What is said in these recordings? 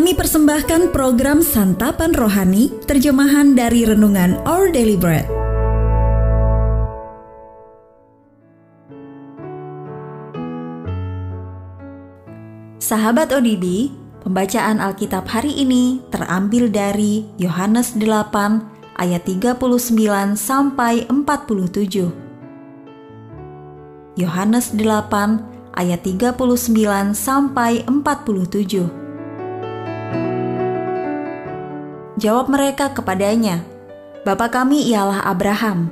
Kami persembahkan program Santapan Rohani, terjemahan dari Renungan Our Daily Bread. Sahabat ODB, pembacaan Alkitab hari ini terambil dari Yohanes 8 ayat 39 sampai 47. Yohanes 8 ayat 39 sampai 47. Jawab mereka kepadanya, Bapa kami ialah Abraham.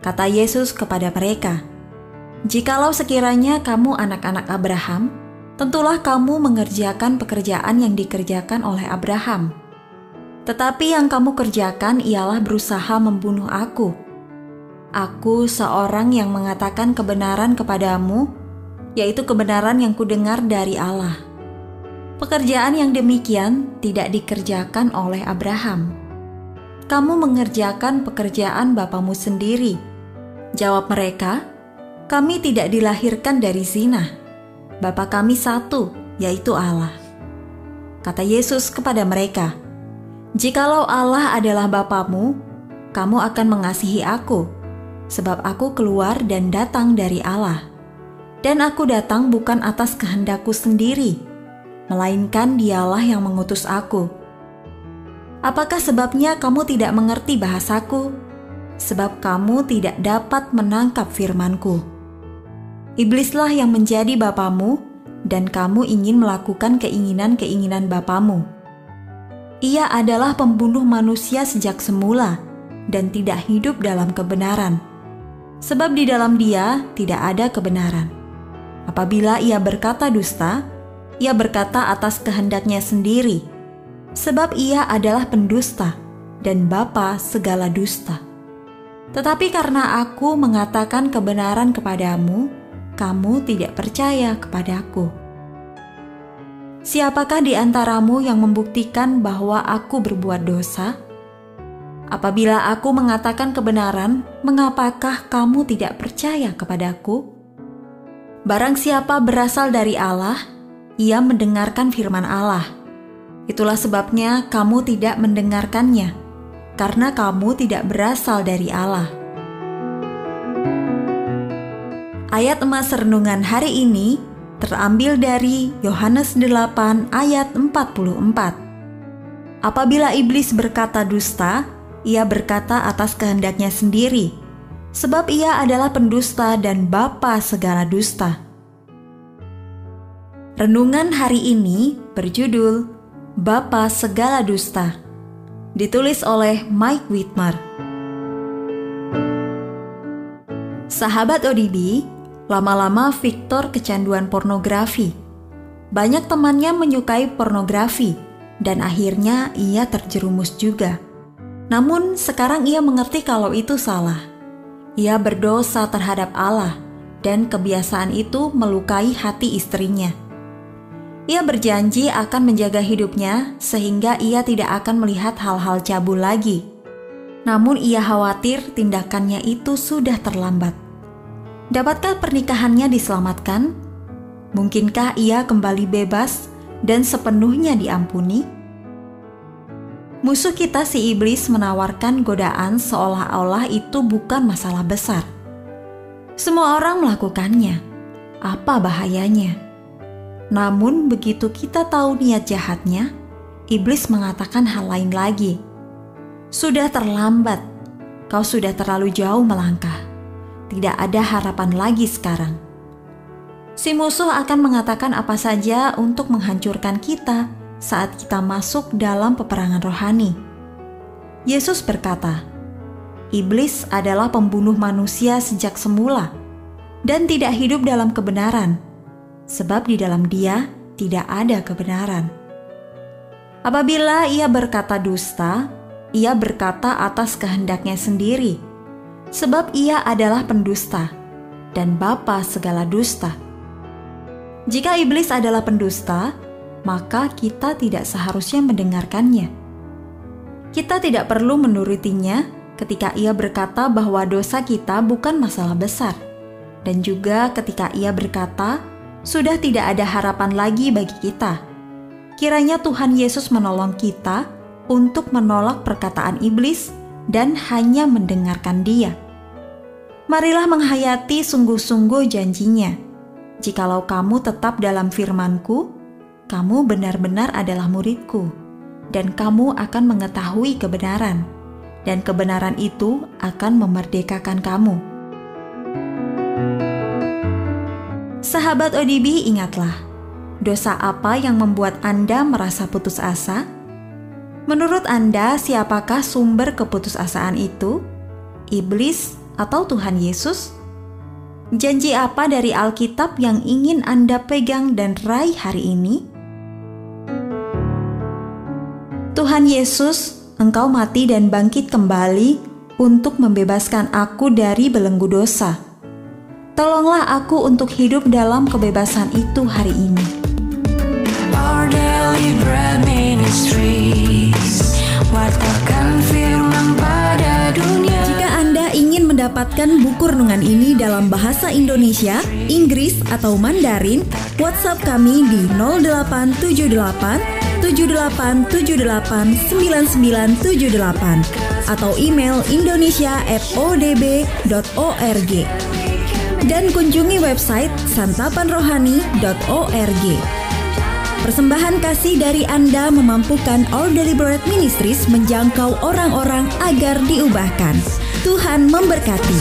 Kata Yesus kepada mereka, Jikalau sekiranya kamu anak-anak Abraham, tentulah kamu mengerjakan pekerjaan yang dikerjakan oleh Abraham. Tetapi yang kamu kerjakan ialah berusaha membunuh aku. Aku seorang yang mengatakan kebenaran kepadamu, yaitu kebenaran yang kudengar dari Allah. Pekerjaan yang demikian tidak dikerjakan oleh Abraham. Kamu mengerjakan pekerjaan bapamu sendiri. Jawab mereka, kami tidak dilahirkan dari zina. Bapa kami satu, yaitu Allah. Kata Yesus kepada mereka, Jikalau Allah adalah Bapamu, kamu akan mengasihi aku, sebab aku keluar dan datang dari Allah. Dan aku datang bukan atas kehendakku sendiri, melainkan dialah yang mengutus aku. Apakah sebabnya kamu tidak mengerti bahasaku? Sebab kamu tidak dapat menangkap firmanku. Iblislah yang menjadi bapamu, dan kamu ingin melakukan keinginan-keinginan bapamu. Ia adalah pembunuh manusia sejak semula dan tidak hidup dalam kebenaran. Sebab di dalam dia tidak ada kebenaran. Apabila ia berkata dusta, ia berkata atas kehendaknya sendiri, sebab ia adalah pendusta dan bapa segala dusta. Tetapi karena aku mengatakan kebenaran kepadamu, kamu tidak percaya kepadaku. Siapakah di antaramu yang membuktikan bahwa aku berbuat dosa? Apabila aku mengatakan kebenaran, mengapakah kamu tidak percaya kepadaku? Barang siapa berasal dari Allah, ia mendengarkan firman Allah. Itulah sebabnya kamu tidak mendengarkannya, karena kamu tidak berasal dari Allah. Ayat emas renungan hari ini terambil dari Yohanes 8 ayat 44. Apabila iblis berkata dusta, ia berkata atas kehendaknya sendiri, sebab ia adalah pendusta dan bapa segala dusta. Renungan hari ini berjudul Bapa Segala Dusta. Ditulis oleh Mike Whitmer. Sahabat ODB, lama-lama Victor kecanduan pornografi. Banyak temannya menyukai pornografi dan akhirnya ia terjerumus juga. Namun sekarang ia mengerti kalau itu salah. Ia berdosa terhadap Allah dan kebiasaan itu melukai hati istrinya. Ia berjanji akan menjaga hidupnya sehingga ia tidak akan melihat hal-hal cabul lagi. Namun ia khawatir tindakannya itu sudah terlambat. Dapatkah pernikahannya diselamatkan? Mungkinkah ia kembali bebas dan sepenuhnya diampuni? Musuh kita si iblis menawarkan godaan seolah-olah itu bukan masalah besar. Semua orang melakukannya. Apa bahayanya? Namun, begitu kita tahu niat jahatnya, iblis mengatakan hal lain lagi. Sudah terlambat, kau sudah terlalu jauh melangkah. Tidak ada harapan lagi sekarang. Si musuh akan mengatakan apa saja untuk menghancurkan kita saat kita masuk dalam peperangan rohani. Yesus berkata, "Iblis adalah pembunuh manusia sejak semula dan tidak hidup dalam kebenaran." Sebab di dalam dia tidak ada kebenaran. Apabila ia berkata dusta, ia berkata atas kehendaknya sendiri, sebab ia adalah pendusta dan bapa segala dusta. Jika iblis adalah pendusta, maka kita tidak seharusnya mendengarkannya. Kita tidak perlu menurutinya ketika ia berkata bahwa dosa kita bukan masalah besar, dan juga ketika ia berkata sudah tidak ada harapan lagi bagi kita. kiranya Tuhan Yesus menolong kita untuk menolak perkataan iblis dan hanya mendengarkan Dia. Marilah menghayati sungguh-sungguh janjinya. Jikalau kamu tetap dalam firman-Ku, kamu benar-benar adalah muridku, dan kamu akan mengetahui kebenaran, dan kebenaran itu akan memerdekakan kamu. Sahabat ODB, ingatlah, dosa apa yang membuat Anda merasa putus asa? Menurut Anda, siapakah sumber keputusasaan itu? Iblis atau Tuhan Yesus? Janji apa dari Alkitab yang ingin Anda pegang dan raih hari ini? Tuhan Yesus, Engkau mati dan bangkit kembali untuk membebaskan aku dari belenggu dosa. Tolonglah aku untuk hidup dalam kebebasan itu hari ini. Our daily bread ministries, firman pada dunia. Jika Anda ingin mendapatkan buku renungan ini dalam bahasa Indonesia, Inggris, atau Mandarin, WhatsApp kami di 0878 78789978 atau email indonesia@odb.org dan kunjungi website santapanrohani.org. Persembahan kasih dari Anda memampukan All Deliberate Ministries menjangkau orang-orang agar diubahkan. Tuhan memberkati.